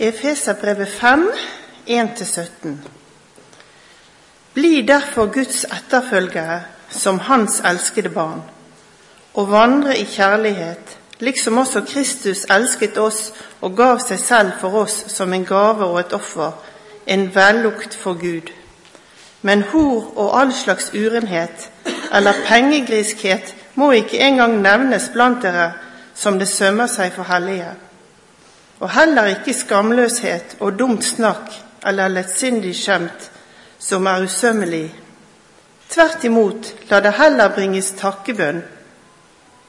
Efeserbrevet 5, 1-17. Bli derfor Guds etterfølgere som Hans elskede barn, og vandre i kjærlighet, liksom også Kristus elsket oss og gav seg selv for oss som en gave og et offer, en vellukt for Gud. Men hor og all slags urenhet eller pengegriskhet må ikke engang nevnes blant dere som det sømmer seg for hellige og heller ikke skamløshet og dumt snakk eller lettsindig skjemt som er usømmelig. Tvert imot, la det heller bringes takkebønn.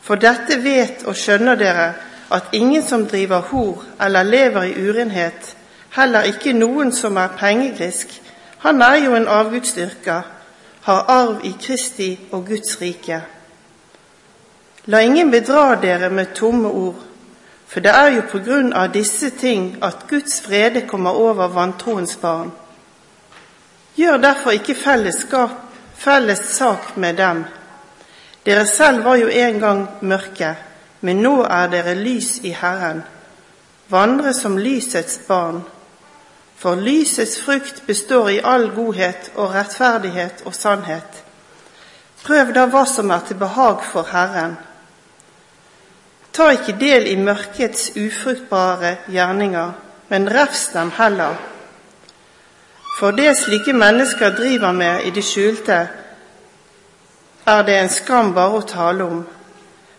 For dette vet og skjønner dere at ingen som driver hor eller lever i urenhet, heller ikke noen som er pengegrisk, han er jo en avgudsdyrker, har arv i Kristi og Guds rike. La ingen bedra dere med tomme ord, for det er jo på grunn av disse ting at Guds frede kommer over vantroens barn. Gjør derfor ikke felles sak med dem. Dere selv var jo en gang mørke, men nå er dere lys i Herren. Vandre som lysets barn. For lysets frukt består i all godhet og rettferdighet og sannhet. Prøv da hva som er til behag for Herren. Ta ikke del i mørkets ufruktbare gjerninger, men refs dem heller. For det slike mennesker driver med i det skjulte, er det en skam bare å tale om.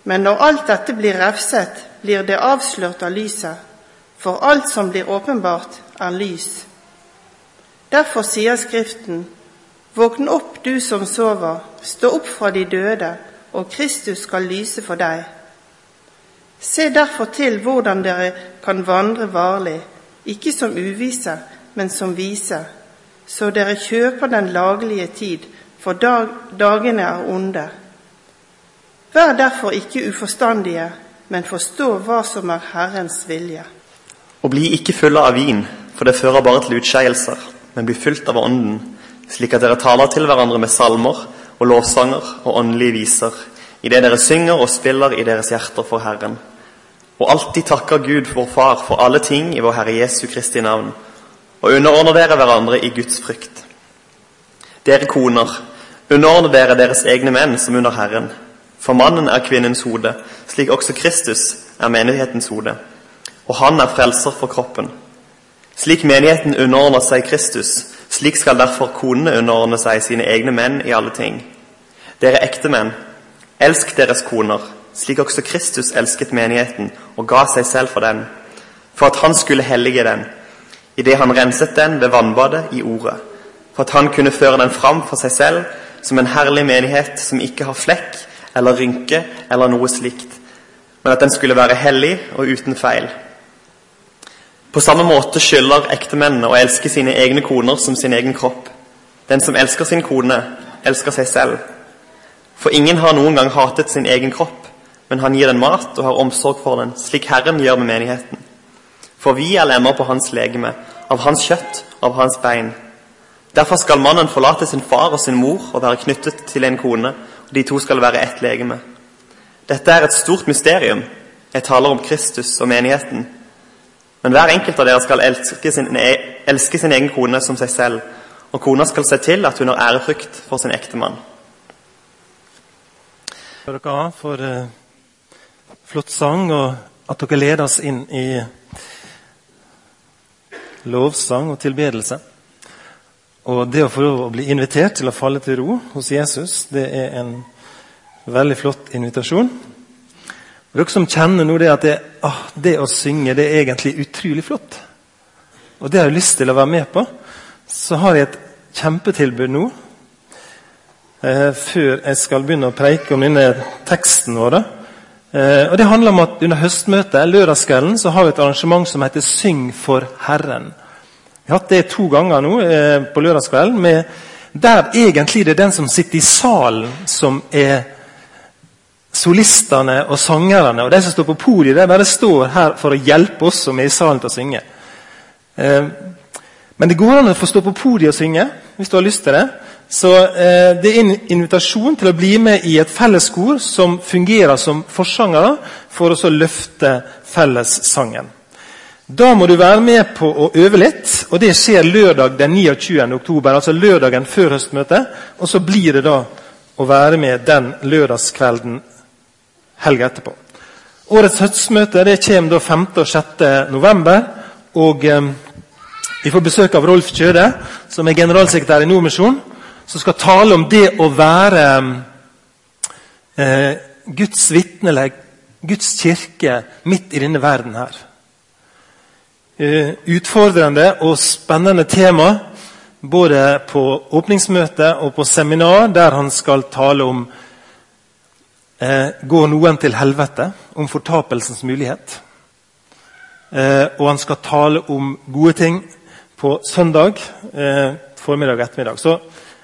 Men når alt dette blir refset, blir det avslørt av lyset. For alt som blir åpenbart, er lys. Derfor sier Skriften, Våkn opp, du som sover, stå opp fra de døde, og Kristus skal lyse for deg. Se derfor til hvordan dere kan vandre varlig, ikke som uvise, men som vise, så dere kjøper den laglige tid, for dag, dagene er onde. Vær derfor ikke uforstandige, men forstå hva som er Herrens vilje. Og bli ikke fulle av vin, for det fører bare til utskeielser, men bli fylt av Ånden, slik at dere taler til hverandre med salmer og lovsanger og åndelige viser, idet dere synger og spiller i deres hjerter for Herren og alltid takker Gud, vår Far, for alle ting i vår Herre Jesu Kristi navn, og underordner dere hverandre i Guds frykt. Dere koner, underordner dere deres egne menn som under Herren. For mannen er kvinnens hode, slik også Kristus er menighetens hode. Og han er frelser for kroppen. Slik menigheten underordner seg Kristus, slik skal derfor konene underordne seg sine egne menn i alle ting. Dere ektemenn, elsk deres koner slik også Kristus elsket menigheten og ga seg selv for den, for at han skulle hellige den, idet han renset den ved vannbadet i Ordet, for at han kunne føre den fram for seg selv som en herlig menighet som ikke har flekk eller rynke eller noe slikt, men at den skulle være hellig og uten feil. På samme måte skylder ektemennene å elske sine egne koner som sin egen kropp. Den som elsker sin kone, elsker seg selv. For ingen har noen gang hatet sin egen kropp, men han gir den mat og har omsorg for den, slik Herren gjør med menigheten. For vi er lemmer på hans legeme, av hans kjøtt, av hans bein. Derfor skal mannen forlate sin far og sin mor og være knyttet til en kone, og de to skal være ett legeme. Dette er et stort mysterium. Jeg taler om Kristus og menigheten. Men hver enkelt av dere skal elske sin, e, elske sin egen kone som seg selv, og kona skal se til at hun har ærefrykt for sin ektemann. For dere flott sang, og at dere leder oss inn i lovsang og tilbedelse. Og det å få lov å bli invitert til å falle til ro hos Jesus, det er en veldig flott invitasjon. Og dere som kjenner nå det at det, ah, det, å synge det er egentlig utrolig flott, og det har jeg lyst til å være med på, så har jeg et kjempetilbud nå. Eh, før jeg skal begynne å preike om denne teksten vår. Eh, og Det handler om at under høstmøtet lørdagskvelden, så har vi et arrangement som heter Syng for Herren. Vi har hatt det to ganger nå eh, på lørdagskvelden. Der egentlig det er den som sitter i salen, som er solistene og sangerne. Og de som står på podiet, de bare står her for å hjelpe oss som er i salen, til å synge. Men det går an å få stå på podiet og synge hvis du har lyst til det. Så eh, Det er en invitasjon til å bli med i et felleskor som fungerer som forsangere, for å løfte fellessangen. Da må du være med på å øve litt, og det skjer lørdag den 29. oktober. Altså lørdagen før høstmøtet. Og så blir det da å være med den lørdagskvelden helga etterpå. Årets høstmøte det kommer da 5. og 6. november. Og eh, vi får besøk av Rolf Kjøde, som er generalsekretær i Nordmisjon, som skal tale om det å være eh, Guds vitne, Guds kirke, midt i denne verden her. Eh, utfordrende og spennende tema, både på åpningsmøte og på seminar, der han skal tale om eh, Går noen til helvete? Om fortapelsens mulighet. Eh, og han skal tale om gode ting på søndag eh, formiddag og ettermiddag. Så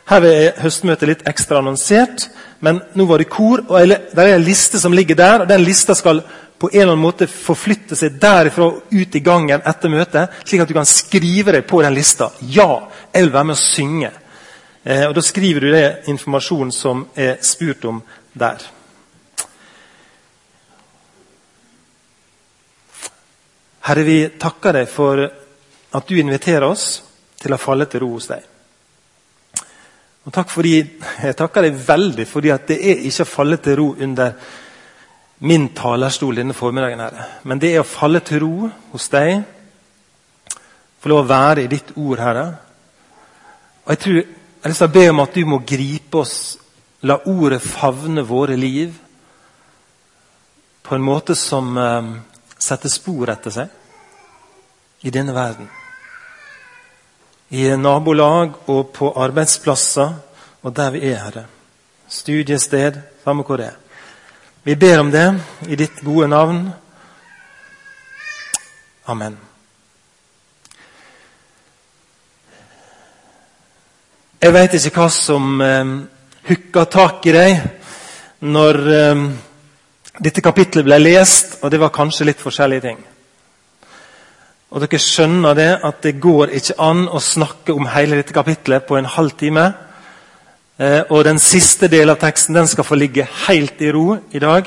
her er høstmøtet litt ekstra annonsert, men nå var det kor. og Det er en liste som ligger der, og den lista skal på en eller annen måte forflytte seg derifra ut i gangen etter møtet, slik at du kan skrive deg på den lista. Ja, jeg vil være med å synge. Eh, og Da skriver du det informasjonen som er spurt om der. Herre, vi takker deg for at du inviterer oss til å falle til ro hos deg. Og takk fordi, Jeg takker deg veldig fordi at det er ikke å falle til ro under min talerstol denne formiddagen. Herre. Men det er å falle til ro hos deg. Få lov å være i ditt ord, Herre. Og Jeg tror, jeg å be om at du må gripe oss, la ordet favne våre liv på en måte som um, setter spor etter seg i denne verden. I nabolag og på arbeidsplasser og der vi er, Herre. Studiested, samme hvor det er. Vi ber om det i ditt gode navn. Amen. Jeg veit ikke hva som eh, hooka tak i deg når eh, dette kapittelet ble lest, og det var kanskje litt forskjellige ting. Og Dere skjønner det at det går ikke an å snakke om hele dette kapitlet på en halv time. Eh, og Den siste delen av teksten den skal få ligge helt i ro i dag.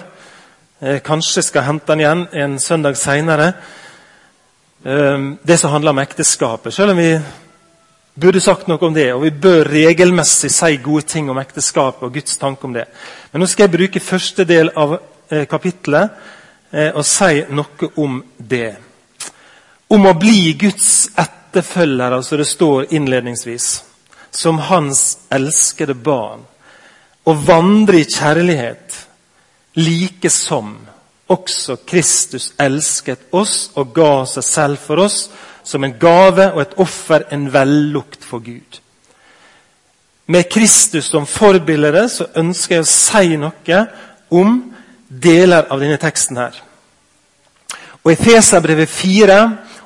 Eh, kanskje skal jeg hente den igjen en søndag seinere. Eh, det som handler om ekteskapet. Selv om vi burde sagt noe om det, og vi bør regelmessig si gode ting om ekteskapet og Guds tanke om det. Men nå skal jeg bruke første del av kapitlet og si noe om det. Om å bli Guds etterfølgere, som det står innledningsvis som hans elskede barn, og vandre i kjærlighet, like som også Kristus elsket oss og ga seg selv for oss som en gave og et offer, en vellukt for Gud. Med Kristus som forbilde så ønsker jeg å si noe om deler av denne teksten. her. Og I Feserbrevet 4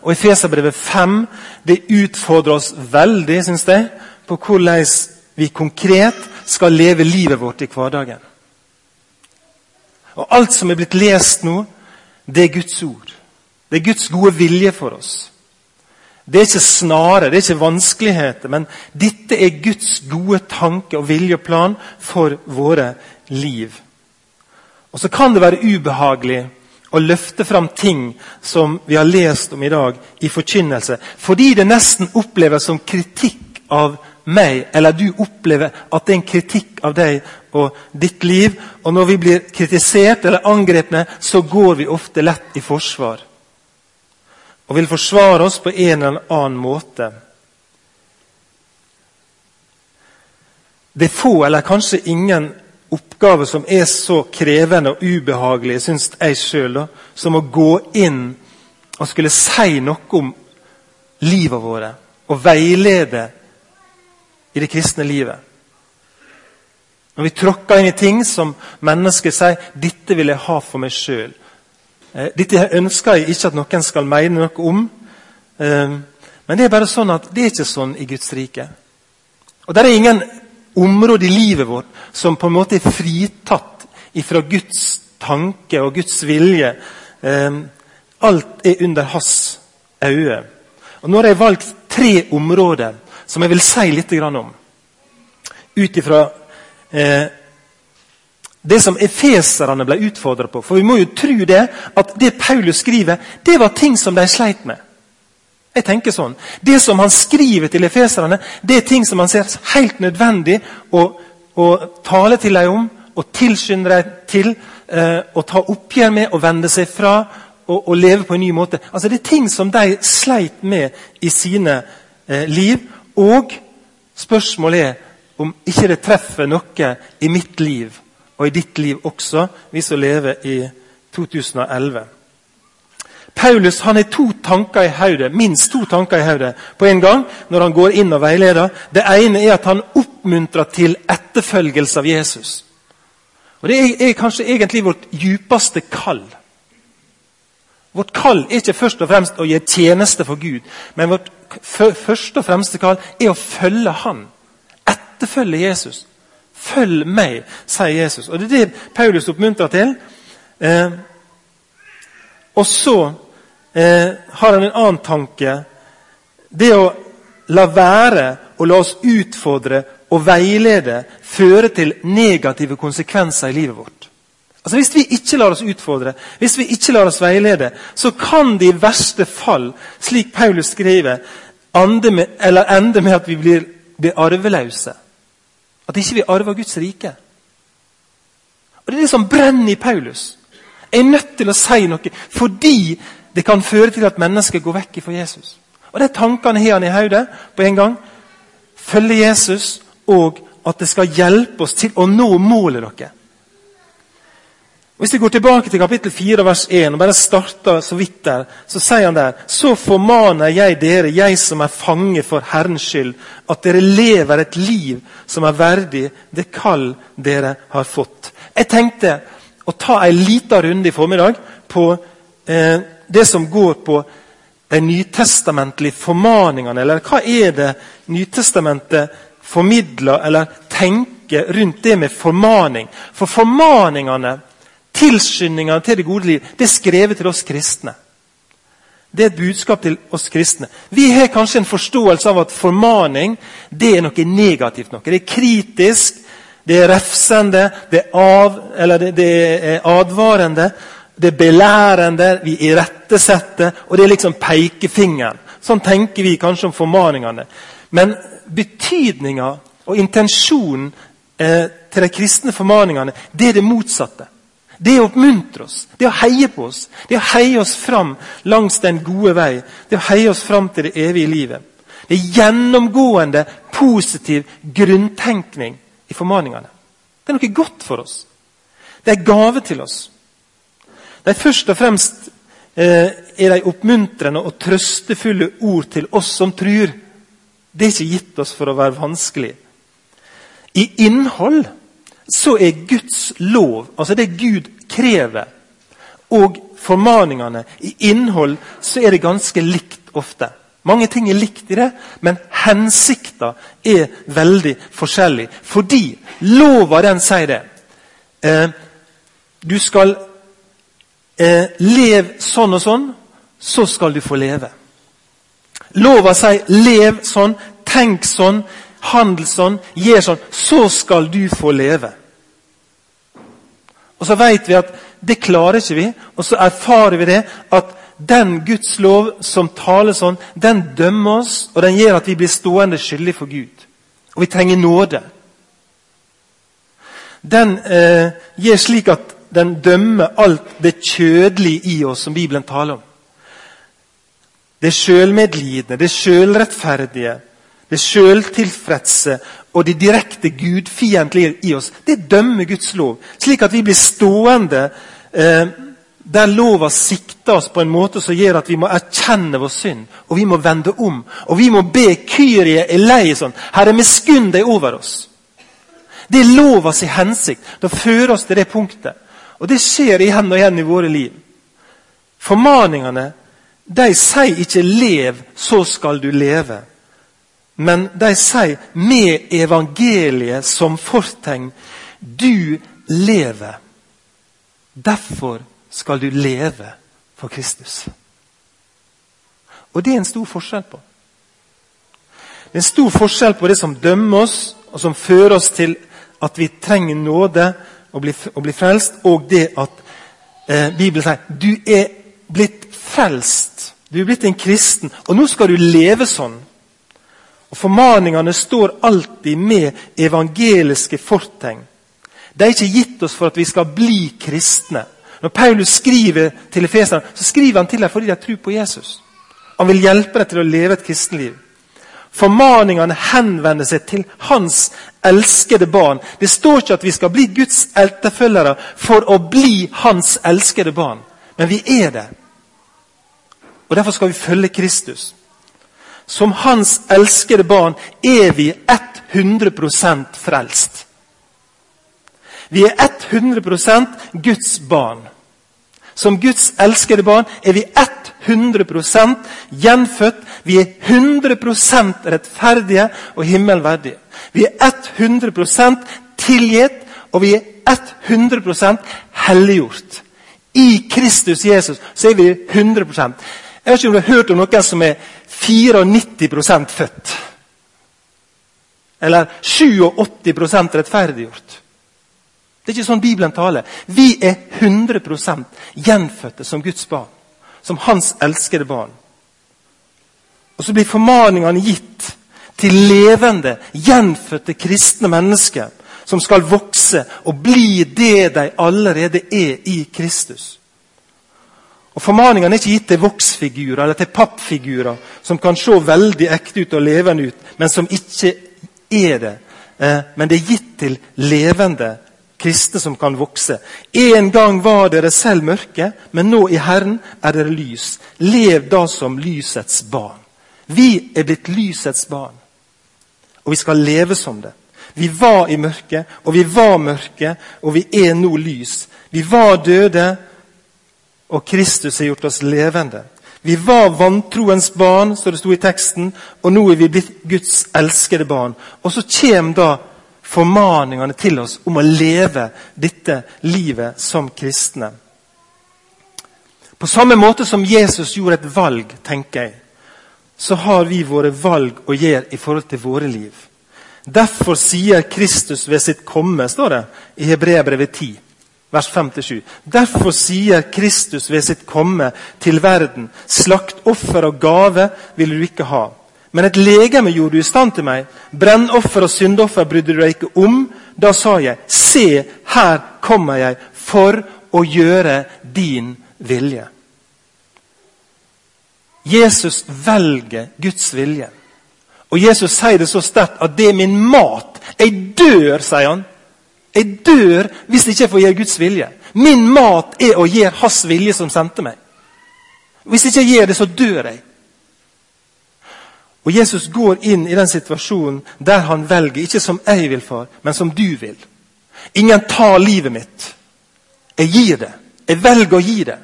og Efeserbrevet 5 det utfordrer oss veldig synes jeg, på hvordan vi konkret skal leve livet vårt i hverdagen. Og Alt som er blitt lest nå, det er Guds ord. Det er Guds gode vilje for oss. Det er ikke snare, det er ikke vanskeligheter, men dette er Guds gode tanke og vilje og plan for våre liv. Og Så kan det være ubehagelig å løfte fram ting som vi har lest om i dag, i forkynnelse, fordi det nesten oppleves som kritikk av meg, eller du opplever at det er en kritikk av deg og ditt liv. Og når vi blir kritisert eller angrepne, så går vi ofte lett i forsvar. Og vil forsvare oss på en eller annen måte. Det er få, eller kanskje ingen, oppgaver som er så krevende og ubehagelige, syns jeg sjøl, som å gå inn og skulle si noe om livet våre, og veilede i det kristne livet. Når vi tråkker inn i ting som mennesker sier 'dette vil jeg ha for meg sjøl'. Eh, dette ønsker jeg ikke at noen skal mene noe om. Eh, men det er bare sånn at det er ikke sånn i Guds rike. Og Det er ingen område i livet vårt som på en måte er fritatt ifra Guds tanke og Guds vilje. Eh, alt er under hans øye. Og Nå har jeg valgt tre områder som jeg vil si litt om. Ut ifra eh, det som efeserne ble utfordra på. For vi må jo tro det, at det Paulus skriver, det var ting som de sleit med. Jeg tenker sånn. Det som han skriver til efeserne, det er ting som han ser helt nødvendig å, å tale til dem om og tilskynde dem til. Eh, å ta oppgjør med og vende seg fra og, og, leve på en ny måte. Altså Det er ting som de sleit med i sine eh, liv. Og spørsmålet er om ikke det treffer noe i mitt liv og i ditt liv også, vi som lever i 2011. Paulus han har to tanker i hodet, minst to tanker i hodet på en gang når han går inn og veileder. Det ene er at han oppmuntrer til etterfølgelse av Jesus. Og Det er, er kanskje egentlig vårt djupeste kall. Vårt kall er ikke først og fremst å gjøre tjeneste for Gud, men vårt første og fremste kall er å følge Han. Etterfølge Jesus. Følg meg, sier Jesus. Og Det er det Paulus oppmuntrer til. Eh, og så eh, har han en annen tanke. Det å la være å la oss utfordre og veilede føre til negative konsekvenser i livet vårt. Altså Hvis vi ikke lar oss utfordre, hvis vi ikke lar oss veilede, så kan det i verste fall, slik Paulus skriver, ende med, ende med at vi blir, blir arveløse. At ikke vi arver Guds rike. Og Det er det som brenner i Paulus. Jeg er nødt til å si noe fordi det kan føre til at mennesker går vekk fra Jesus. Og De tankene har han i hodet på en gang. Følge Jesus og at det skal hjelpe oss til å nå målet dere. Hvis vi går tilbake til kapittel 4, vers 1, og bare starter så vidt der, så sier han der Så formaner jeg dere, jeg som er fange for Herrens skyld, at dere lever et liv som er verdig det kall dere har fått. Jeg tenkte å ta en liten runde i formiddag på eh, det som går på de nytestamentlige formaningene. Eller hva er det Nytestamentet formidler eller tenker rundt det med formaning. For formaningene, tilskyndingene til det gode liv, det er skrevet til oss kristne. Det er et budskap til oss kristne. Vi har kanskje en forståelse av at formaning det er noe negativt. Noe. Det er kritisk, det er refsende, det er, av, det, det er advarende, det er belærende, vi irettesetter, og det er liksom pekefingeren. Sånn tenker vi kanskje om formaningene. Men betydninga og intensjonen eh, til de kristne formaningene det er det motsatte. Det er å oppmuntre oss, det er å heie på oss. Det er å heie oss fram langs den gode vei. Det er å heie oss fram til det evige livet. Det er gjennomgående positiv grunntenkning i formaningene. Det er noe godt for oss. Det er gave til oss. Er først og fremst eh, er de oppmuntrende og trøstefulle ord til oss som tror. Det er ikke gitt oss for å være vanskelig. I innhold så er Guds lov, altså det Gud krever, og formaningene I innhold så er det ganske likt ofte. Mange ting er likt i det, men hensikta er veldig forskjellig. Fordi lova den sier det. Eh, du skal eh, Lev sånn og sånn, så skal du få leve. Lova sier 'lev sånn, tenk sånn, handel sånn, gjør sånn'. Så skal du få leve. Og Så vet vi at det klarer ikke vi, og så erfarer vi det at den Guds lov som taler sånn, den dømmer oss, og den gjør at vi blir stående skyldige for Gud. Og vi trenger nåde. Den eh, gjør slik at den dømmer alt det kjødelige i oss som Bibelen taler om. Det sjølmedlidende, det sjølrettferdige, det sjøltilfredse og det direkte gudfiendtlige i oss, det dømmer Guds lov. Slik at vi blir stående eh, der lova sikter oss på en måte som gjør at vi må erkjenne vår synd. Og vi må vende om. Og vi må be Kyrie eleison. Herre, miskunn deg over oss. Det er lovas hensikt. Det fører oss til det punktet. Og det skjer igjen og igjen i våre liv. Formaningene de sier ikke 'lev, så skal du leve'. Men de sier med evangeliet som fortegn 'du lever'. Derfor skal du leve for Kristus. Og det er en stor forskjell på. Det er en stor forskjell på det som dømmer oss, og som fører oss til at vi trenger nåde, å bli, å bli frelst, og det at eh, Bibelen sier du er blitt frelst. Du er blitt en kristen, og nå skal du leve sånn. Og Formaningene står alltid med evangeliske fortegn. De er ikke gitt oss for at vi skal bli kristne. Når Paulus skriver til efeserne, så skriver han til dem fordi de tror på Jesus. Han vil hjelpe dem til å leve et kristenliv. Formaningene henvender seg til hans elskede barn. Det står ikke at vi skal bli Guds etterfølgere for å bli hans elskede barn. Men vi er det. Og Derfor skal vi følge Kristus. Som hans elskede barn er vi 100% frelst. Vi er 100% Guds barn. Som Guds elskede barn er vi 100% gjenfødt. Vi er 100% rettferdige og himmelverdige. Vi er 100% tilgitt, og vi er 100% helliggjort. I Kristus Jesus så er vi 100 Jeg vet ikke om du har hørt om noen som er 94% født. Eller 87% rettferdiggjort. Det er ikke sånn Bibelen taler. Vi er 100% gjenfødte som Guds barn. Som Hans elskede barn. Og så blir formaningene gitt til levende, gjenfødte kristne mennesker som skal vokse og bli det de allerede er i Kristus. Og Formaningene er ikke gitt til voksfigurer eller til pappfigurer som kan se veldig ekte ut og levende ut, men som ikke er det. Eh, men det er gitt til levende kristne som kan vokse. En gang var dere selv mørke, men nå i Herren er dere lys. Lev da som lysets barn. Vi er blitt lysets barn, og vi skal leve som det. Vi var i mørket, og vi var mørke, og vi er nå lys. Vi var døde, og Kristus har gjort oss levende. Vi var vantroens barn, som det sto i teksten, og nå er vi blitt Guds elskede barn. Og så kommer da formaningene til oss om å leve dette livet som kristne. På samme måte som Jesus gjorde et valg, tenker jeg, så har vi våre valg å gjøre i forhold til våre liv. Derfor sier Kristus ved sitt komme, står det i Hebreabrevet 10, vers 5-7. Derfor sier Kristus ved sitt komme til verden, slakt offer og gave vil du ikke ha men et legeme gjorde du i stand til meg. Brennoffer og syndoffer brydde du deg ikke om. Da sa jeg, se, her kommer jeg for å gjøre din vilje. Jesus velger Guds vilje. Og Jesus sier det så sterkt at det er min mat. Jeg dør, sier han. Jeg dør hvis jeg ikke får gjøre Guds vilje. Min mat er å gjøre Hans vilje som sendte meg. Hvis jeg ikke gjør det, så dør jeg. Og Jesus går inn i den situasjonen der han velger, ikke som jeg vil, far, men som du vil. Ingen tar livet mitt. Jeg gir det. Jeg velger å gi det.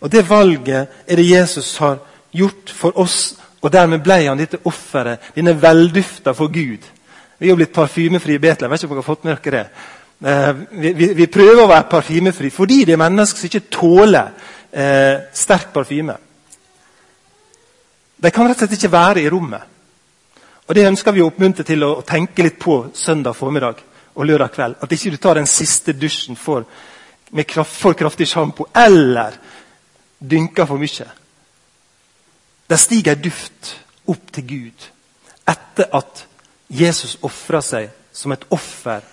Og Det valget er det Jesus har gjort for oss, og dermed ble han dette offeret, denne veldufta for Gud. Vi har blitt parfymefrie i Betlehem. vet ikke om dere har fått med dere det. Eh, vi, vi, vi, prøver å være parfymefrie fordi det er mennesker som ikke tåler eh, sterk parfyme. De kan rett og slett ikke være i rommet. Og Det ønsker vi å oppmuntre til å tenke litt på søndag formiddag og lørdag kveld. At ikke du tar den siste dusjen for, med kraft, for kraftig sjampo eller dynker for mye. Det stiger duft opp til Gud etter at Jesus ofra seg som et offer,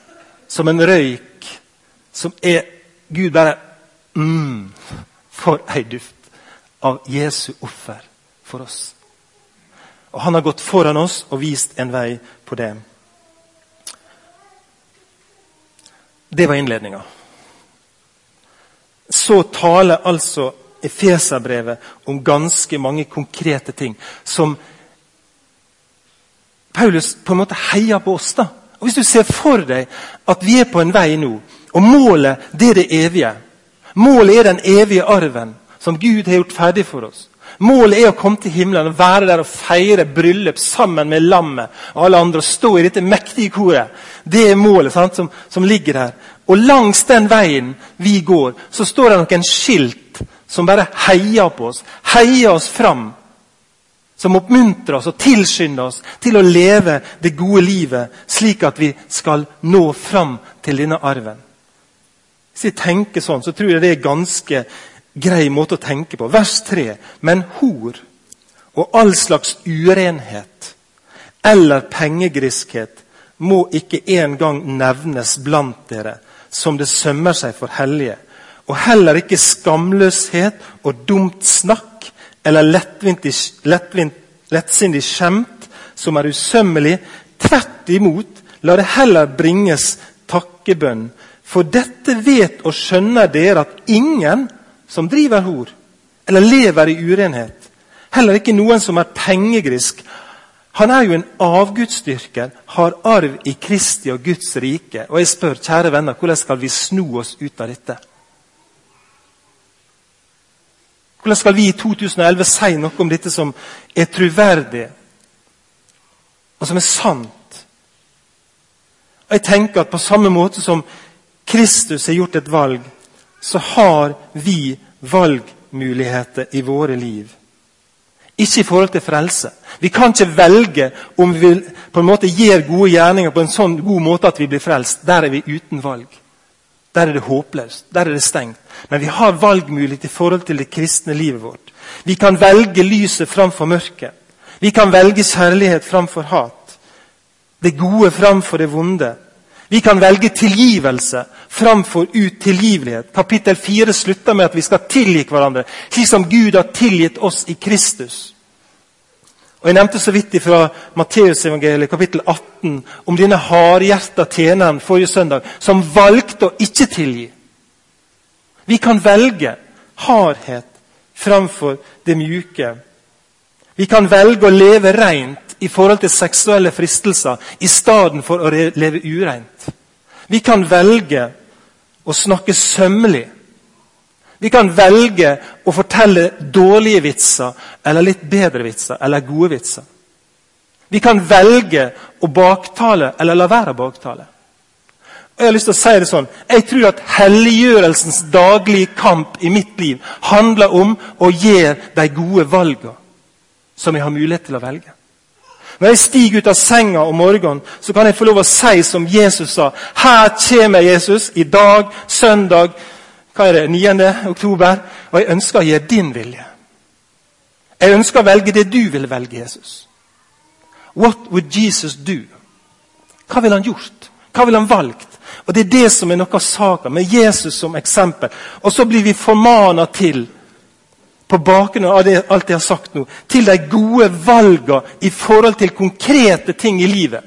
som en røyk, som er Gud bare mm, For ei duft av Jesu offer for oss. Og Han har gått foran oss og vist en vei på det. Det var innledninga. Så taler altså Efeserbrevet om ganske mange konkrete ting som Paulus på en måte heier på oss. da. Og Hvis du ser for deg at vi er på en vei nå, og målet det er det evige Målet er den evige arven som Gud har gjort ferdig for oss. Målet er å komme til himmelen og være der og feire bryllup sammen med lammet og alle andre. og Stå i dette mektige koret. Det er målet sant, som, som, ligger der. Og langs den veien vi går, så står det noen skilt som bare heier på oss. Heier oss fram. Som oppmuntrer oss og tilskynder oss til å leve det gode livet, slik at vi skal nå fram til denne arven. Hvis jeg tenker sånn, så tror jeg det er ganske grei måte å tenke på. Vers 3. Men hor og all slags urenhet eller pengegriskhet må ikke engang nevnes blant dere, som det sømmer seg for hellige. Og heller ikke skamløshet og dumt snakk eller lettsindig skjemt som er usømmelig. Tvert imot, la det heller bringes takkebønn. For dette vet og skjønner dere at ingen som driver hor eller lever i urenhet, heller ikke noen som er pengegrisk, han er jo en avgudsdyrker, har arv i Kristi og Guds rike. Og jeg spør, kjære venner, hvordan skal vi sno oss ut av dette? Hvordan skal vi i 2011 si noe om dette som er troverdig, og som er sant? Og jeg tenker at På samme måte som Kristus har gjort et valg, så har vi valgmuligheter i våre liv. Ikke i forhold til frelse. Vi kan ikke velge om vi på en måte gjør gode gjerninger på en sånn god måte at vi blir frelst. Der er vi uten valg. Der er det håpløst. Der er det stengt. Men vi har valgmulighet i forhold til det kristne livet vårt. Vi kan velge lyset framfor mørket. Vi kan velge kjærlighet framfor hat. Det gode framfor det vonde. Vi kan velge tilgivelse framfor utilgivelighet. Kapittel 4 slutter med at vi skal tilgi hverandre, slik som Gud har tilgitt oss i Kristus. Og Jeg nevnte så vidt fra Matteusevangeliet kapittel 18 om denne hardhjerta tjeneren forrige søndag som valgte å ikke tilgi. Vi kan velge hardhet framfor det mjuke. Vi kan velge å leve rent i forhold til seksuelle fristelser i stedet for å leve ureint. Vi kan velge å snakke sømmelig. Vi kan velge å fortelle dårlige vitser eller litt bedre vitser eller gode vitser. Vi kan velge å baktale eller la være å baktale. Og Jeg har lyst til å si det sånn, jeg tror at helliggjørelsens daglige kamp i mitt liv handler om å gjøre de gode valgene som jeg har mulighet til å velge. Når jeg stiger ut av senga om morgenen, så kan jeg få lov å si som Jesus sa. Her kommer Jesus i dag, søndag hva er det, 9. oktober, og jeg ønsker å gjøre din vilje. Jeg ønsker å velge det du vil velge, Jesus. What would Jesus do? Hva ville han gjort? Hva ville han valgt? Og Det er det som er noe av saken, med Jesus som eksempel. Og så blir vi formana til på bakgrunn av det, alt jeg har sagt nå, til de gode valgene i forhold til konkrete ting i livet.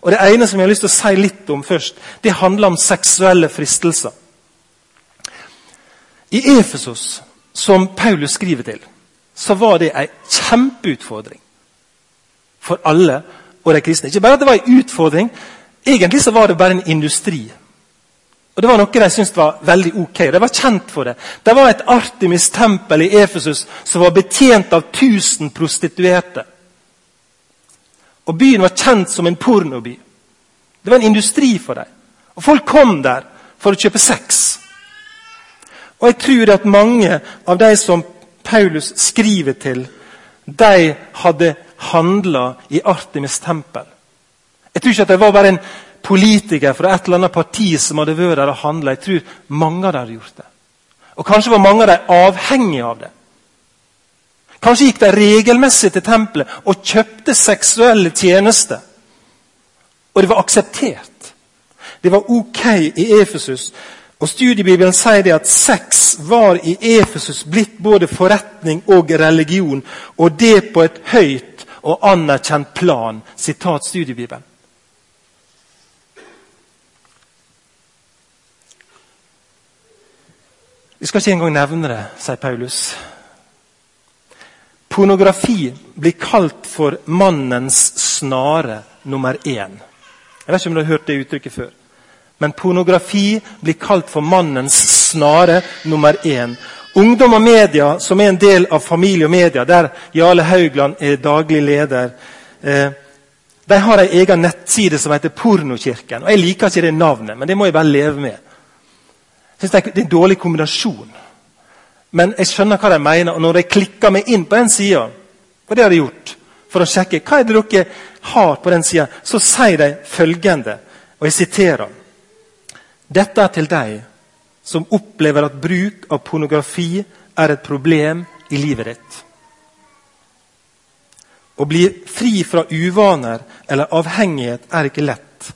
Og Det ene som jeg har lyst til å si litt om først, det handler om seksuelle fristelser. I Efesos, som Paulus skriver til, så var det en kjempeutfordring for alle og de kristne. Ikke bare at det var en utfordring, egentlig så var det bare en industri. Og Det var noe de syntes var veldig ok. De var kjent for det. Det var et Artemis-tempel i Efesus som var betjent av 1000 prostituerte. Og Byen var kjent som en pornoby. Det var en industri for dem. Og Folk kom der for å kjøpe sex. Og Jeg tror at mange av de som Paulus skriver til, de hadde handla i Artemis tempel. Jeg tror ikke at det var bare en politikere fra et eller annet parti som hadde vært der og handla. Jeg tror mange av dem hadde gjort det. Og Kanskje var mange av dem avhengige av det. Kanskje gikk de regelmessig til tempelet og kjøpte seksuelle tjenester. Og det var akseptert. Det var ok i Efesus. Og Studiebibelen sier det at sex var i Efesus blitt både forretning og religion, og det på et høyt og anerkjent plan. Sitat Studiebibelen. Vi skal ikke engang nevne det, sier Paulus. Pornografi blir kalt for mannens snare nummer én. Jeg vet ikke om du har hørt det uttrykket før. Men pornografi blir kalt for mannens snare nummer én. Ungdom og media, som er en del av Familie og Media, der Jarle Haugland er daglig leder, eh, de har en egen nettside som heter Pornokirken. Og Jeg liker ikke det navnet, men det må jeg bare leve med synes det er en dårlig kombinasjon. Men jeg skjønner hva de mener. Og når jeg klikker meg inn på den sida, og det har de gjort, for å sjekke hva er det dere har på den sida, så sier de følgende, og jeg siterer Dette er til deg som opplever at bruk av pornografi er et problem i livet ditt. Å bli fri fra uvaner eller avhengighet er ikke lett.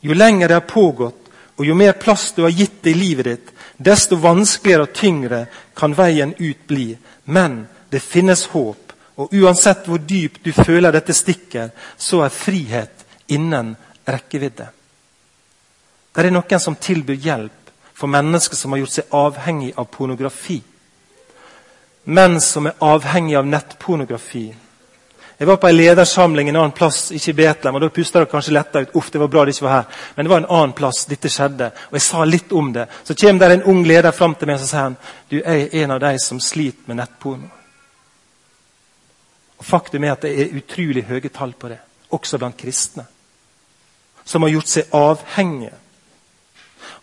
Jo lenger det har pågått, og jo mer plass du har gitt det i livet ditt, desto vanskeligere og tyngre kan veien ut bli. Men det finnes håp, og uansett hvor dypt du føler dette stikker, så er frihet innen rekkevidde. Det er noen som tilbyr hjelp for mennesker som har gjort seg avhengig av pornografi. Menn som er avhengig av nettpornografi. Jeg var på en ledersamling en annen plass, ikke i Betlehem. og Da pusta det kanskje letta ut. Uff, det var bra det ikke var her. Men det var en annen plass dette skjedde. Og jeg sa litt om det. Så kommer der en ung leder fram til meg og så sier han, du er en av de som sliter med nettporno. Og Faktum er at det er utrolig høye tall på det, også blant kristne. Som har gjort seg avhengige.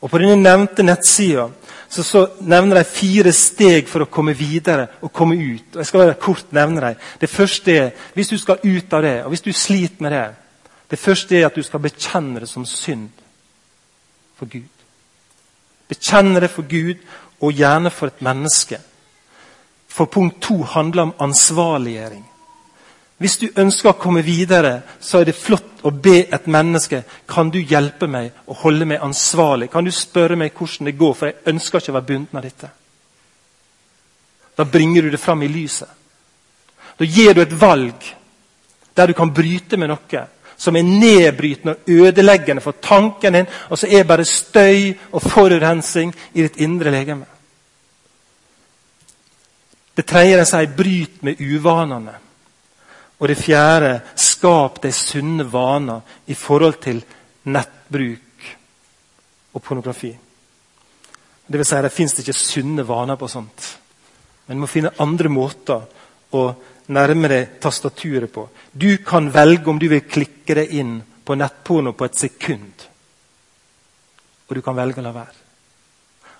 Og På denne nevnte nettsida så, så, nevner de fire steg for å komme videre og komme ut. Og jeg skal bare kort nevne dem. Det første er hvis du skal ut av det, og hvis du sliter med det Det første er at du skal bekjenne det som synd for Gud. Bekjenne det for Gud, og gjerne for et menneske. For punkt to handler om ansvarliggjøring. Hvis du ønsker å komme videre, så er det flott å be et menneske kan du hjelpe meg å holde meg ansvarlig. Kan du spørre meg hvordan det går, for jeg ønsker ikke å være bundet av dette. Da bringer du det fram i lyset. Da gir du et valg der du kan bryte med noe som er nedbrytende og ødeleggende for tanken din, og så er bare støy og forurensing i ditt indre legeme. Det tredje de sier, bryt med uvanene. Og det fjerde skap deg sunne vaner i forhold til nettbruk og pornografi. Det vil si, det fins ikke sunne vaner på sånt. Men du må finne andre måter å nærme deg tastaturet på. Du kan velge om du vil klikke deg inn på nettporno på et sekund. Og du kan velge å la være.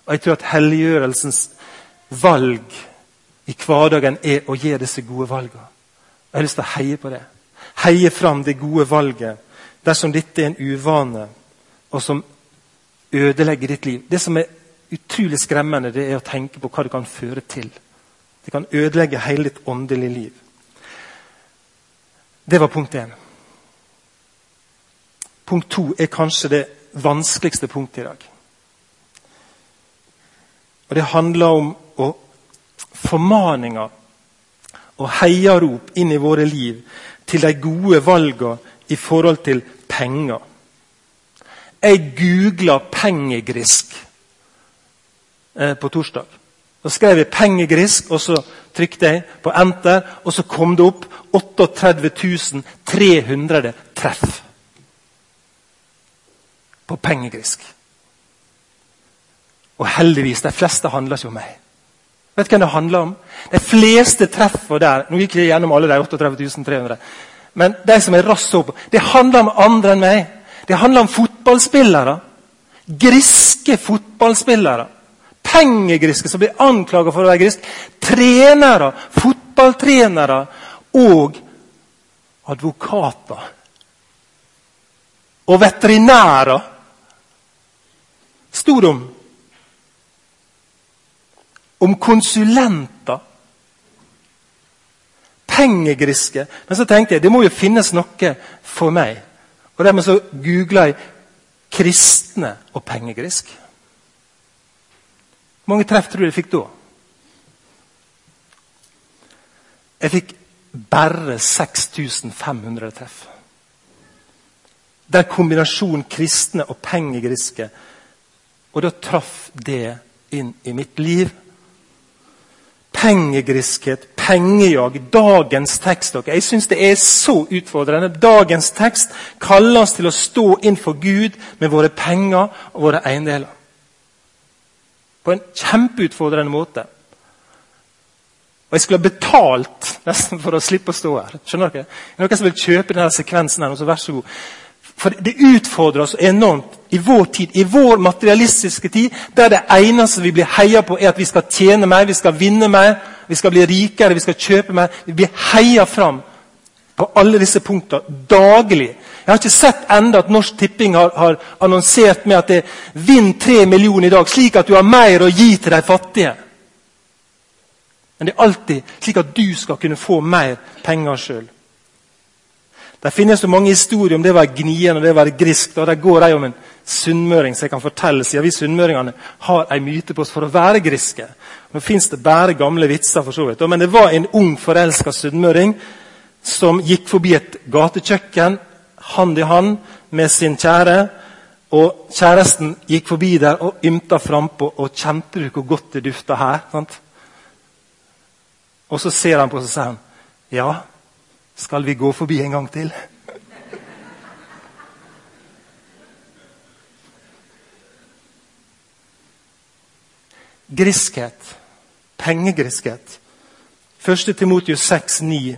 Og Jeg tror at helliggjørelsens valg i hverdagen er å gi disse gode valgene. Jeg har lyst til å heie på det. Heie fram det gode valget dersom dette er en uvane og som ødelegger ditt liv. Det som er utrolig skremmende, det er å tenke på hva det kan føre til. Det kan ødelegge hele ditt åndelige liv. Det var punkt én. Punkt to er kanskje det vanskeligste punktet i dag. Og Det handler om å formaninger og heiarop inn i våre liv til de gode valgene i forhold til penger. Jeg googla 'pengegrisk' eh, på torsdag. Da skrev jeg 'pengegrisk', og så trykte jeg på 'enter', og så kom det opp 38 300 treff på pengegrisk. Og heldigvis, de fleste handler ikke om meg. Vet du hvem det handler om? De fleste treffer der Nå gikk jeg gjennom alle de 38.300. Men de som er raskt opp, det handler om andre enn meg. Det handler om fotballspillere. Griske fotballspillere. Pengegriske som blir anklaget for å være grisk. Trenere, fotballtrenere og advokater. Og veterinærer. Sto det om om konsulenter. Pengegriske. Men så tenkte jeg det må jo finnes noe for meg. Og Dermed så googla jeg 'kristne og pengegrisk'. Hvor mange treff tror du jeg fikk da? Jeg fikk bare 6500 treff. Der kombinasjonen kristne og pengegriske. Og da traff det inn i mitt liv pengegriskhet, pengejag, dagens tekst. Jeg syns det er så utfordrende. Dagens tekst kaller oss til å stå inn for Gud med våre penger og våre eiendeler. På en kjempeutfordrende måte. Og jeg skulle ha betalt nesten for å slippe å stå her. Skjønner dere? Noen som vil kjøpe denne sekvensen, her, så vær så god. For Det utfordrer oss enormt i vår tid, i vår materialistiske tid, der det eneste vi blir heia på, er at vi skal tjene mer, vi skal vinne mer, vi skal bli rikere, vi skal kjøpe mer. Vi blir heia fram på alle disse punktene daglig. Jeg har ikke sett enda at Norsk Tipping har, har annonsert med at det vinner tre millioner i dag, slik at du har mer å gi til de fattige. Men det er alltid slik at du skal kunne få mer penger sjøl. Det finnes så mange historier om det å være gnien og det å være grisk. og Det går ei om en sunnmøring som jeg kan fortelle, siden vi sunnmøringene har ei myte på oss for å være griske. Nå fins det bare gamle vitser, for så vidt. Men det var en ung, forelska sunnmøring som gikk forbi et gatekjøkken hand i hand med sin kjære. Og kjæresten gikk forbi der og ymta frampå. Og kjente du hvor godt det dufta her? Sant? Og så ser han på oss og sier han, ja, skal vi gå forbi en gang til? Griskhet. Pengegriskhet. 1. Timotius 6,9.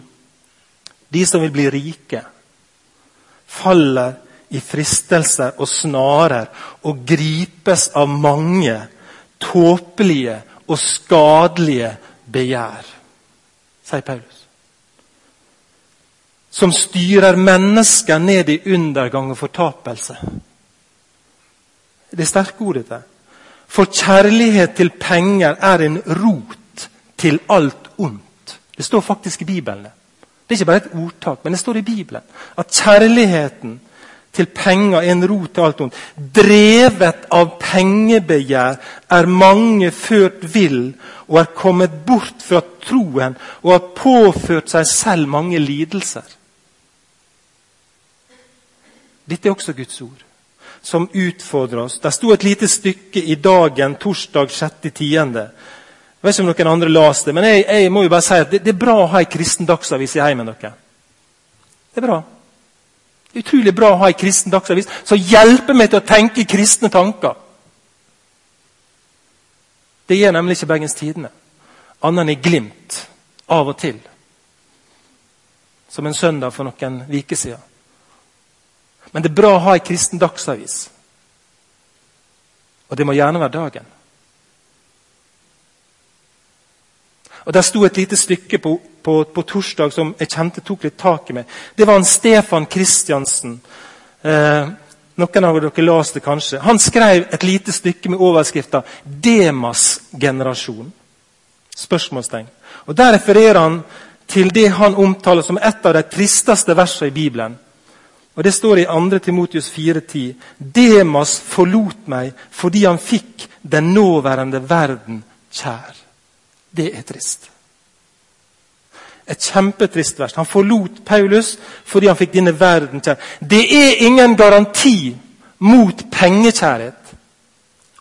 De som vil bli rike, faller i fristelser og snarer og gripes av mange tåpelige og skadelige begjær, sier Paulus. Som styrer mennesker ned i undergang og fortapelse. Det er sterke ord, dette. For kjærlighet til penger er en rot til alt ondt. Det står faktisk i Bibelen. Det er ikke bare et ordtak, men det står i Bibelen. At kjærligheten til penger er en rot til alt ondt. Drevet av pengebegjær er mange ført vill og er kommet bort fra troen og har påført seg selv mange lidelser. Dette er også Guds ord som utfordrer oss. Det sto et lite stykke i Dagen torsdag 6.10. Jeg vet ikke om noen andre las det, men jeg, jeg, må jo bare si at det, det er bra å ha en kristen dagsavis i heimen. Dere. Det er bra. Det er utrolig bra å ha en kristen dagsavis som hjelper meg til å tenke kristne tanker. Det gjør nemlig ikke Bergens Tidende, annet enn i glimt av og til. Som en søndag for noen uker siden. Men det er bra å ha ei kristen dagsavis. Og det må gjerne være dagen. Og Der sto et lite stykke på, på, på, torsdag som jeg kjente tok litt tak i meg. Det var en Stefan Kristiansen. Eh, noen av dere leste det kanskje. Han skrev et lite stykke med overskrifta 'Demas-generasjon'. Spørsmålstegn. Og Der refererer han til det han omtaler som et av de tristeste versene i Bibelen. Og Det står i 2. Timotius 4,10.: Demas forlot meg fordi han fikk den nåværende verden kjær. Det er trist. Et kjempetrist vers. Han forlot Paulus fordi han fikk denne verden kjær. Det er ingen garanti mot pengekjærhet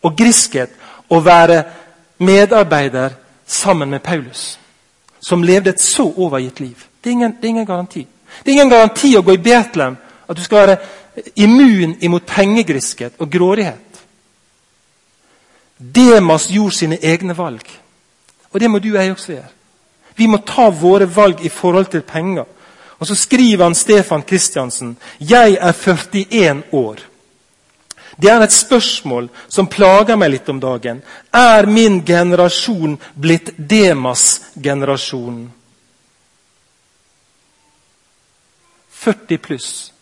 og griskhet å være medarbeider sammen med Paulus, som levde et så overgitt liv. Det er ingen, det er ingen garanti. Det er ingen garanti å gå i Betlehem at du skal være immun imot pengegrisket og grådighet. Demas gjorde sine egne valg. Og det må du og jeg også gjøre. Vi må ta våre valg i forhold til penger. Og Så skriver han Stefan Kristiansen jeg er 41 år. Det er et spørsmål som plager meg litt om dagen. Er min generasjon blitt Demas-generasjonen? 40 pluss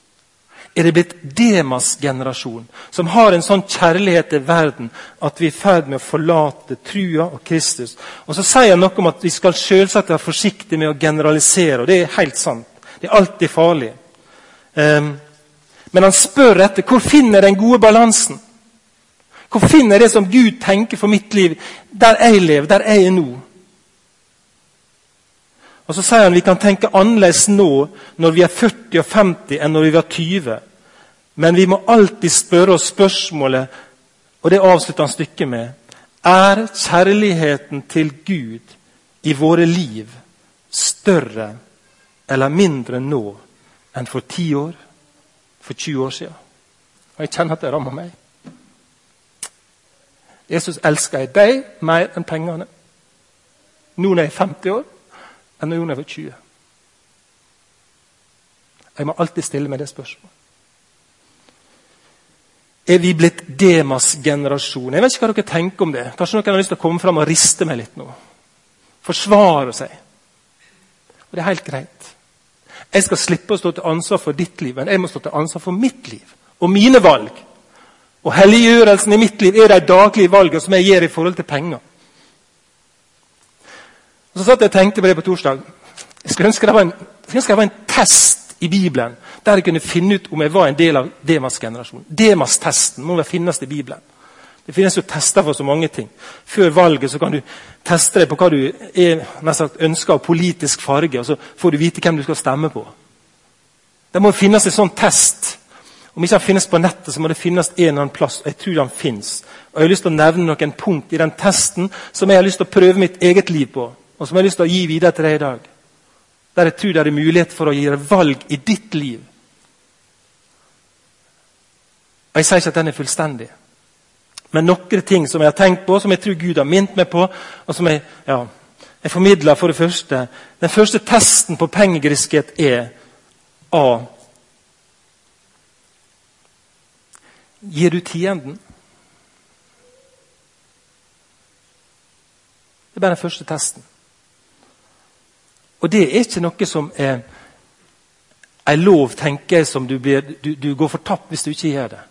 er det blitt Demas generasjon, som har en sånn kjærlighet til verden at vi er i ferd med å forlate trua og Kristus. Og Så sier han noe om at vi skal selvsagt være forsiktige med å generalisere. og Det er helt sant. Det er alltid farlig. Um, men han spør etter hvor finner den gode balansen. Hvor finner jeg det som Gud tenker for mitt liv, der jeg lever, der jeg er nå? Og Så sier han vi kan tenke annerledes nå når vi er 40 og 50 enn når vi var 20. Men vi må alltid spørre oss spørsmålet, og det avslutter han stykket med Er kjærligheten til Gud i våre liv større eller mindre nå enn for 10 år, for 20 år siden? Og Jeg kjenner at det rammer meg. Jesus elsker deg mer enn pengene. Nå når jeg er 50 år, enn da jeg var 20. Jeg må alltid stille meg det spørsmålet. Er vi blitt Demas generasjon? Jeg vet ikke hva dere tenker om det. Kanskje noen har lyst til å komme fram og riste meg litt nå. Forsvare seg. Og det er helt greit. Jeg skal slippe å stå til ansvar for ditt liv, men jeg må stå til ansvar for mitt liv og mine valg. Og helliggjørelsen i mitt liv er de daglige valgene som jeg gjør i forhold til penger. Og Så satt jeg og tenkte på det på torsdag. Jeg skulle ønske det var en, det var en test i Bibelen der jeg kunne finne ut om jeg var en del av Demas-generasjonen. Demas-testen må vel finnes i Bibelen. Det finnes jo tester for så mange ting. Før valget så kan du teste deg på hva du er, sagt, ønsker av politisk farge, og så får du vite hvem du skal stemme på. Det må finnes en sånn test. Om ikke den finnes på nettet, så må det finnes en eller annen plass. Jeg tror den finnes. Og Jeg har lyst til å nevne noen punkt i den testen som jeg har lyst til å prøve mitt eget liv på, og som jeg har lyst til å gi videre til deg i dag. Der jeg tror det er mulighet for å gi deg valg i ditt liv. Og Jeg sier ikke at den er fullstendig. Men noen ting som jeg har tenkt på, som jeg tror Gud har minnet meg på, og som jeg, ja, jeg formidler for det første Den første testen på pengegriskhet er A. Gir du tienden? Det er bare den første testen. Og det er ikke noe som er en lov, tenker jeg, som du, blir, du, du går fortapt hvis du ikke gjør det.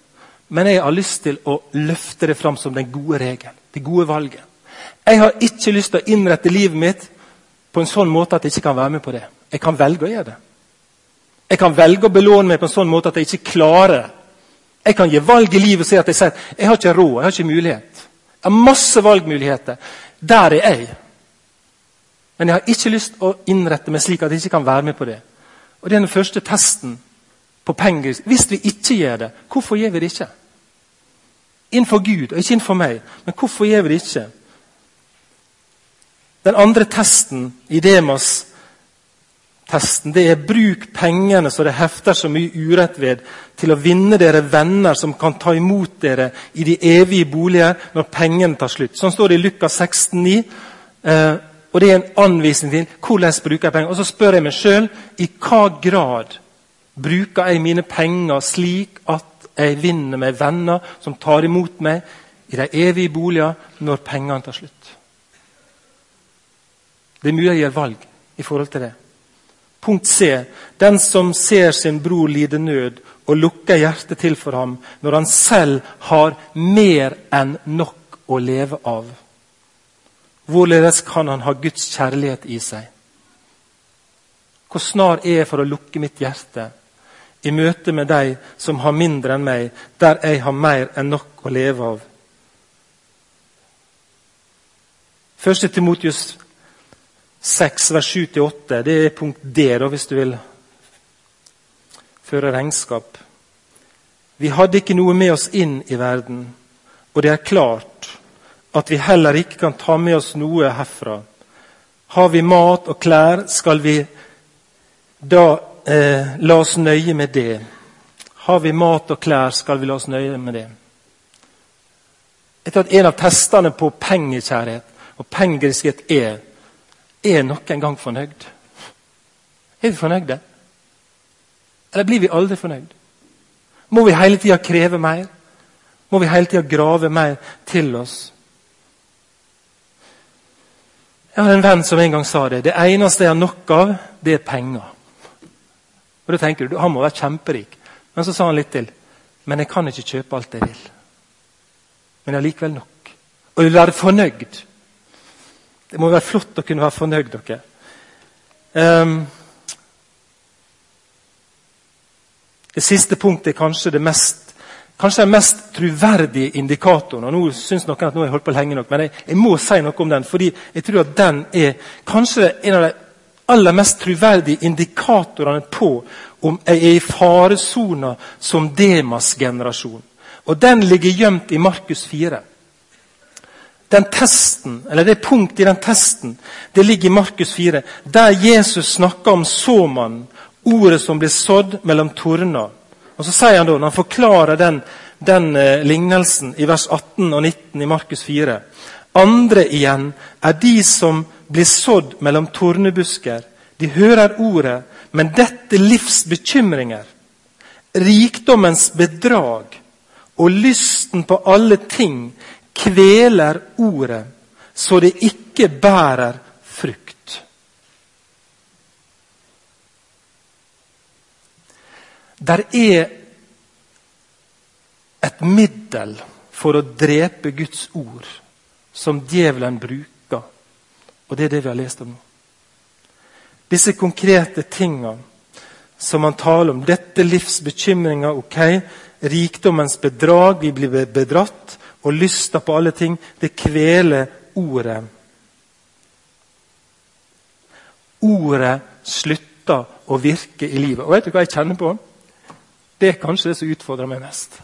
Men jeg har lyst til å løfte det fram som den gode regelen. Det gode valget. Jeg har ikke lyst til å innrette livet mitt på en sånn måte at jeg ikke kan være med på det. Jeg kan velge å gjøre det. Jeg kan velge å belåne meg på en sånn måte at jeg ikke klarer det. Jeg kan gi valg i livet og si at jeg sier jeg har ikke råd, jeg har ikke mulighet. Jeg har masse valgmuligheter. Der er jeg. Men jeg har ikke lyst å innrette meg slik at jeg ikke kan være med på det. Og Det er den første testen på penger. Hvis vi ikke gjør det, hvorfor gjør vi det ikke? Innenfor Gud og ikke innenfor meg. Men hvorfor gjør vi det ikke? Den andre testen i Demas testen, det er bruk pengene så det hefter så mye urett ved, til å vinne dere venner som kan ta imot dere i de evige boliger når pengene tar slutt. Sånn står det i Lukas 16,9. Eh, og Det er en anvisning til hvordan jeg bruker penger. Og Så spør jeg meg sjøl i hva grad bruker jeg mine penger slik at jeg vinner meg venner som tar imot meg i de evige boliger når pengene tar slutt. Det er mulig jeg gjør valg i forhold til det. Punkt C. Den som ser sin bror lide nød og lukker hjertet til for ham når han selv har mer enn nok å leve av. Hvorledes kan han ha Guds kjærlighet i seg? Hvor snar er jeg for å lukke mitt hjerte i møte med de som har mindre enn meg, der jeg har mer enn nok å leve av? Første Timotius 6, vers 7-8. Det er punkt D, da, hvis du vil føre regnskap. Vi hadde ikke noe med oss inn i verden, og det er klart at vi heller ikke kan ta med oss noe herfra. Har vi mat og klær, skal vi da eh, la oss nøye med det. Har vi mat og klær, skal vi la oss nøye med det. Tror at En av testene på pengekjærhet og pengegriskhet er er noen gang fornøyd? Er vi fornøyde? Eller blir vi aldri fornøyd? Må vi hele tida kreve mer? Må vi hele tida grave mer til oss? Jeg har en venn som en gang sa det. Det eneste jeg har nok av, det er penger. Og da tenker du, Han må være kjemperik. Men så sa han litt til. Men jeg kan ikke kjøpe alt jeg vil. Men jeg har likevel nok. Og jeg vil være fornøyd. Det må være flott å kunne være fornøyd. dere. Um, det siste punktet er kanskje det mest, kanskje den mest troverdige indikatoren. og Nå syns noen at nå har jeg holdt på lenge nok, men jeg, jeg, må si noe om den. fordi jeg tror at den er kanskje en av de aller mest troverdige indikatorene på om jeg er i faresona som Demas-generasjon. Og Den ligger gjemt i Markus 4 den testen, eller Det punktet i den testen det ligger i Markus 4, der Jesus snakker om såmannen, ordet som blir sådd mellom torner. Og Så sier han da, når han forklarer den, den eh, lignelsen i vers 18 og 19 i Markus 4 Andre igjen er de som blir sådd mellom tornebusker. De hører ordet, men dette livs bekymringer, rikdommens bedrag og lysten på alle ting kveler ordet, så det ikke bærer frukt. Der er et middel for å drepe Guds ord som djevelen bruker. Og det er det vi har lest om nå. Disse konkrete tingene som han taler om. Dette livs bekymringer, ok. Rikdommens bedrag, vi blir bedratt. Og lysta på alle ting. Det kveler ordet. Ordet slutter å virke i livet. Og vet du hva jeg kjenner på? Det er kanskje det som utfordrer meg mest.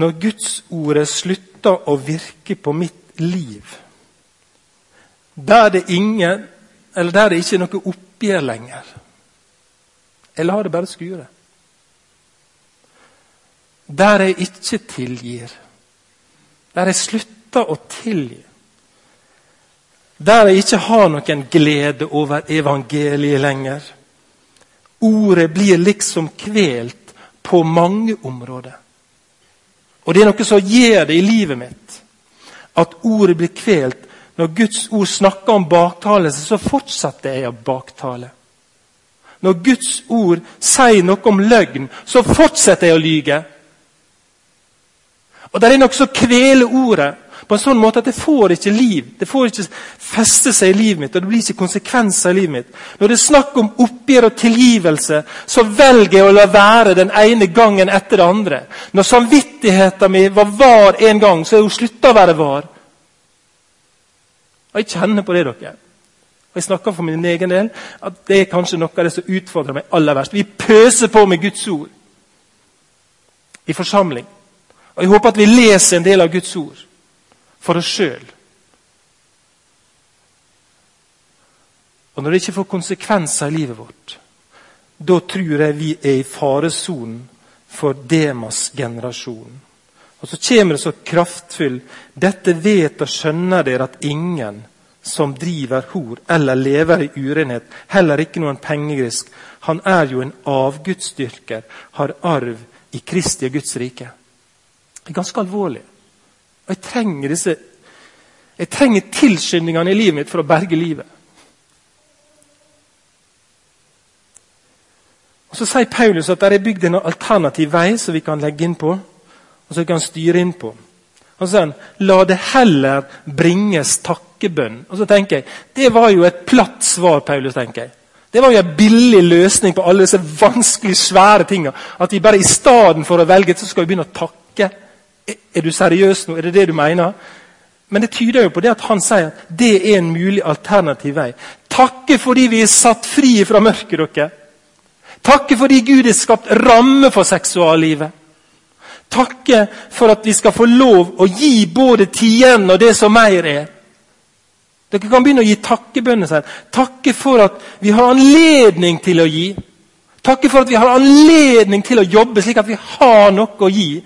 Når Gudsordet slutter å virke på mitt liv, der det, ingen, eller der det ikke er noe oppgjør lenger Eller har det bare skure. Der jeg ikke tilgir, der jeg slutter å tilgi, der jeg ikke har noen glede over evangeliet lenger. Ordet blir liksom kvelt på mange områder. Og det er noe som gjør det i livet mitt. At ordet blir kvelt. Når Guds ord snakker om baktalelse, så fortsetter jeg å baktale. Når Guds ord sier noe om løgn, så fortsetter jeg å lyge. Og det er noe som kveler ordet på en sånn måte at det får ikke liv. Det får ikke feste seg i livet mitt, og det blir ikke konsekvenser i livet mitt. Når det er snakk om oppgjør og tilgivelse, så velger jeg å la være den ene gangen etter det andre. Når samvittigheten min var var en gang, så er hun slutta å være var. Og Jeg kjenner på det, dere. Og Jeg snakker for min egen del at det er kanskje noe av det som utfordrer meg aller verst. Vi pøser på med Guds ord i forsamling. Og Jeg håper at vi leser en del av Guds ord for oss sjøl. Og når det ikke får konsekvenser i livet vårt, da tror jeg vi er i faresonen for Demas-generasjonen. Og så kommer det så kraftfull Dette vet og skjønner dere at ingen som driver hor eller lever i urenhet, heller ikke noen pengegrisk, han er jo en avgudsdyrker, har arv i Kristi og Guds rike. Det er ganske alvorlig. Og jeg trenger disse jeg trenger tilskyndingene i livet mitt for å berge livet. Og Så sier Paulus at det er bygd en alternativ vei som vi kan legge inn på. og som vi kan styre inn på. Og så sier han la det heller bringes takkebønn. Og så tenker jeg, Det var jo et platt svar, Paulus. tenker jeg. Det var jo en billig løsning på alle disse vanskelig svære tingene. At vi bare i stedet for å velge, så skal vi begynne å takke. Er du seriøs nå? Er det det du mener? Men det tyder jo på det at han sier at det er en mulig alternativ vei. Takke fordi vi er satt fri fra mørket. dere. Takke fordi Gud har skapt ramme for seksuallivet. Takke for at vi skal få lov å gi både tienden og det som mer er. Dere kan begynne å gi takkebønner. Takke for at vi har anledning til å gi. Takke for at vi har anledning til å jobbe, slik at vi har noe å gi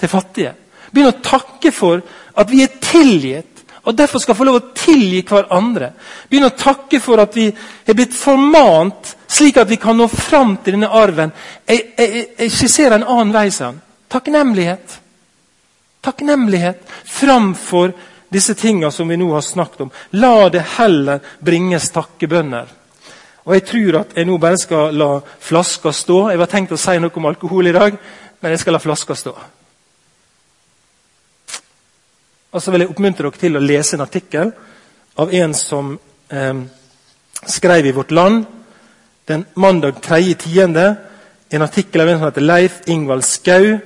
til fattige. Begynn å takke for at vi er tilgitt og derfor skal få lov å tilgi hverandre. Begynn å takke for at vi er blitt formant slik at vi kan nå fram til denne arven. Jeg, jeg, jeg skisserer en annen vei. Sånn. Takknemlighet. Takknemlighet framfor disse tingene som vi nå har snakket om. La det heller bringes takkebønner. Og Jeg tror at jeg nå bare skal la flaska stå. Jeg var tenkt å si noe om alkohol i dag, men jeg skal la flaska stå. Og så vil jeg oppmuntre dere til å lese en artikkel av en som eh, skrev i Vårt Land den mandag 3.10. En artikkel av en som heter Leif Ingvald Skau,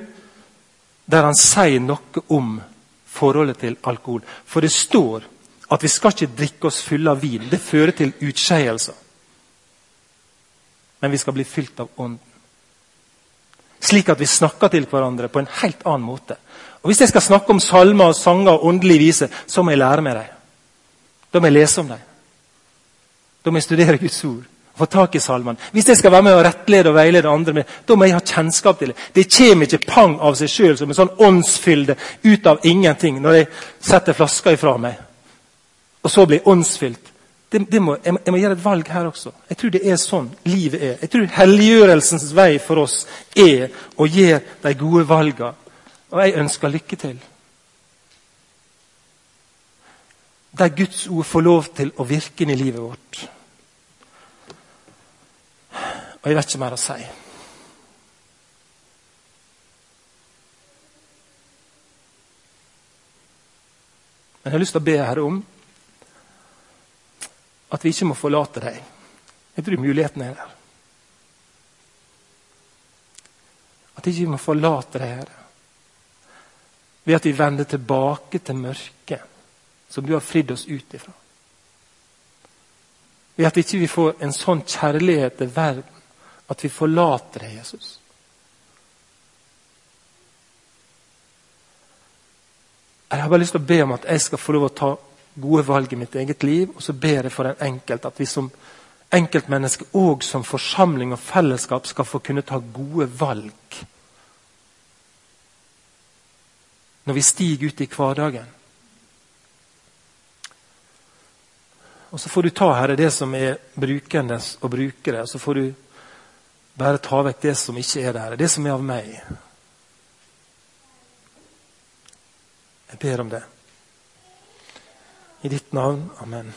der han sier noe om forholdet til alkohol. For det står at vi skal ikke drikke oss fulle av vin. Det fører til utskeielser. Men vi skal bli fylt av Ånden. Slik at vi snakker til hverandre på en helt annen måte. Og Hvis jeg skal snakke om salmer, sanger og åndelige viser, så må jeg lære meg dem. Da må jeg lese om dem. Da må jeg studere Guds ord. Få tak i salmene. Hvis jeg skal være med og rettlede og veilede andre, med, da må jeg ha kjennskap til det. Det kommer ikke pang av seg sjøl som en sånn åndsfylde ut av ingenting når jeg setter flaska ifra meg. Og så blir åndsfylt. Det, det må, jeg, må, jeg, må, gjøre et valg her også. Jeg tror det er sånn livet er. Jeg tror helliggjørelsens vei for oss er å gjøre de gode valgene og jeg ønsker lykke til. der Guds ord får lov til å virke inn i livet vårt. Og jeg vet ikke mer å si. Men jeg har lyst til å be Herre om at vi ikke må forlate deg. Jeg tror muligheten er der. At vi ikke må forlate deg, Herre. Ved at vi vender tilbake til mørket som du har fridd oss ut ifra. Ved at ikke vi ikke får en sånn kjærlighet til verden at vi forlater deg, Jesus. Jeg har bare lyst til å be om at jeg skal få lov å ta gode valg i mitt eget liv. Og så ber jeg for en enkelt at vi som enkeltmennesker og som forsamling og fellesskap skal få kunne ta gode valg. Når vi stiger ut i hverdagen. Og Så får du ta Herre, det som er brukendes og brukere. Så får du bare ta vekk det som ikke er der. Det som er av meg. Jeg ber om det. I ditt navn. Amen.